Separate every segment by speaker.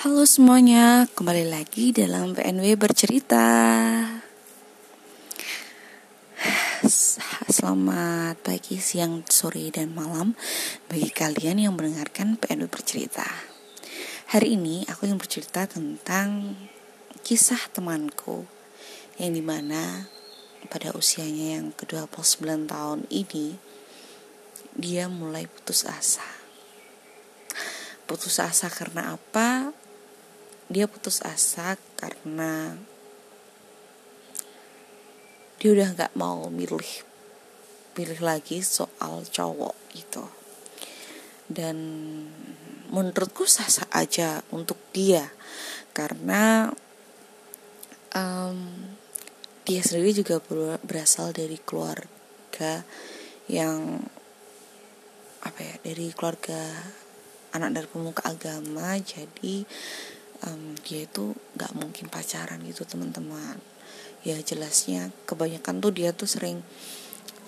Speaker 1: Halo semuanya, kembali lagi dalam PNW bercerita. Selamat pagi, siang, sore, dan malam bagi kalian yang mendengarkan PNW bercerita. Hari ini aku ingin bercerita tentang kisah temanku yang di mana pada usianya yang ke-29 tahun ini dia mulai putus asa putus asa karena apa dia putus asa karena dia udah nggak mau milih pilih lagi soal cowok gitu. Dan menurutku sah-sah aja untuk dia karena um, dia sendiri juga berasal dari keluarga yang apa ya dari keluarga anak dari pemuka agama. Jadi um, dia itu nggak mungkin pacaran gitu teman-teman. Ya jelasnya kebanyakan tuh dia tuh sering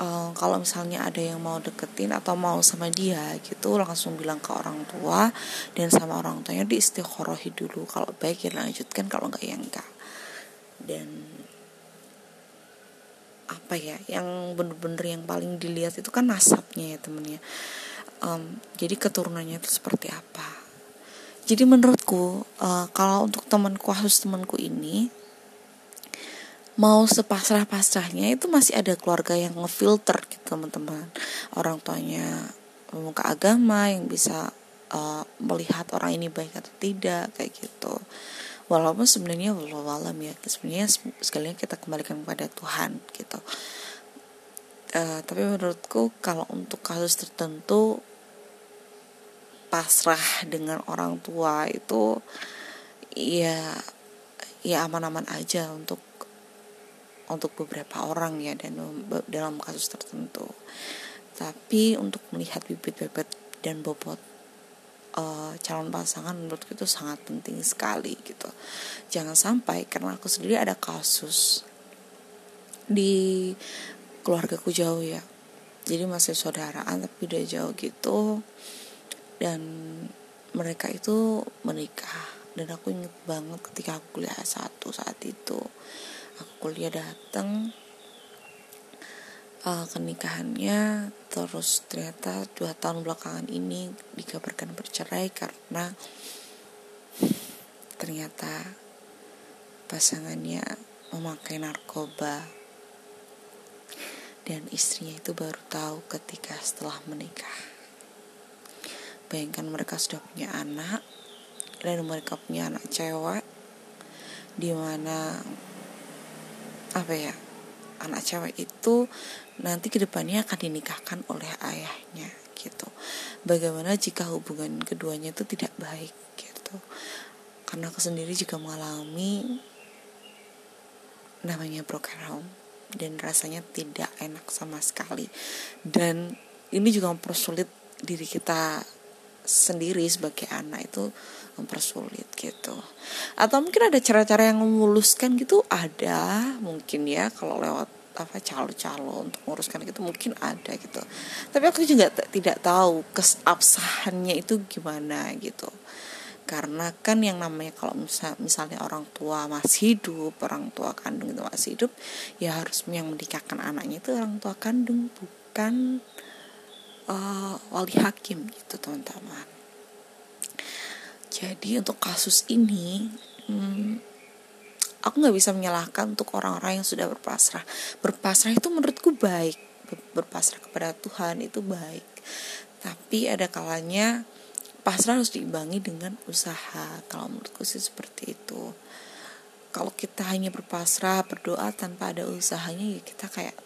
Speaker 1: uh, kalau misalnya ada yang mau deketin atau mau sama dia gitu langsung bilang ke orang tua dan sama orang tuanya di istiqorohi dulu. Kalau baik ya lanjutkan kalau nggak ya enggak dan apa ya yang bener-bener yang paling dilihat itu kan nasabnya ya temennya. Um, jadi keturunannya itu seperti apa jadi menurutku uh, kalau untuk temanku khusus temanku ini mau sepasrah-pasrahnya itu masih ada keluarga yang ngefilter gitu teman-teman. Orang tuanya pemuka agama yang bisa uh, melihat orang ini baik atau tidak kayak gitu. Walaupun sebenarnya walau ya sebenarnya sekalian kita kembalikan kepada Tuhan gitu. Uh, tapi menurutku kalau untuk kasus tertentu pasrah dengan orang tua itu ya ya aman-aman aja untuk untuk beberapa orang ya dan dalam kasus tertentu. Tapi untuk melihat bibit-bibit dan bobot uh, calon pasangan menurutku itu sangat penting sekali gitu. Jangan sampai karena aku sendiri ada kasus di keluargaku jauh ya. Jadi masih saudaraan tapi udah jauh gitu dan mereka itu menikah. Dan aku inget banget ketika aku kuliah satu saat itu. Aku kuliah datang uh, ke nikahannya terus ternyata dua tahun belakangan ini dikabarkan bercerai karena ternyata pasangannya memakai narkoba. Dan istrinya itu baru tahu ketika setelah menikah bayangkan mereka sudah punya anak dan mereka punya anak cewek di mana apa ya anak cewek itu nanti ke depannya akan dinikahkan oleh ayahnya gitu. Bagaimana jika hubungan keduanya itu tidak baik gitu. Karena aku sendiri juga mengalami namanya broken home dan rasanya tidak enak sama sekali. Dan ini juga mempersulit diri kita sendiri sebagai anak itu mempersulit gitu. Atau mungkin ada cara-cara yang memuluskan gitu? Ada mungkin ya kalau lewat apa calo-calo untuk menguruskan gitu mungkin ada gitu. Tapi aku juga tidak tahu kesabsahannya itu gimana gitu. Karena kan yang namanya kalau misal, misalnya orang tua masih hidup orang tua kandung itu masih hidup ya harus yang menikahkan anaknya itu orang tua kandung bukan uh, wali hakim gitu teman-teman. Jadi untuk kasus ini hmm, aku nggak bisa menyalahkan untuk orang-orang yang sudah berpasrah. Berpasrah itu menurutku baik. Berpasrah kepada Tuhan itu baik. Tapi ada kalanya pasrah harus diimbangi dengan usaha. Kalau menurutku sih seperti itu. Kalau kita hanya berpasrah berdoa tanpa ada usahanya ya kita kayak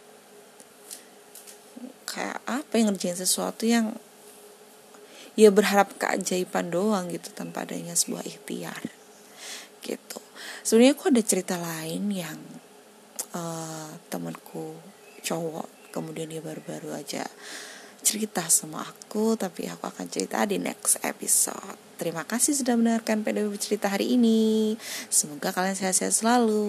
Speaker 1: kayak apa yang ngerjain sesuatu yang ya berharap keajaiban doang gitu tanpa adanya sebuah ikhtiar gitu. Sebenarnya aku ada cerita lain yang uh, temanku cowok kemudian dia baru-baru aja cerita sama aku tapi aku akan cerita di next episode. Terima kasih sudah mendengarkan PDW cerita hari ini. Semoga kalian sehat-sehat selalu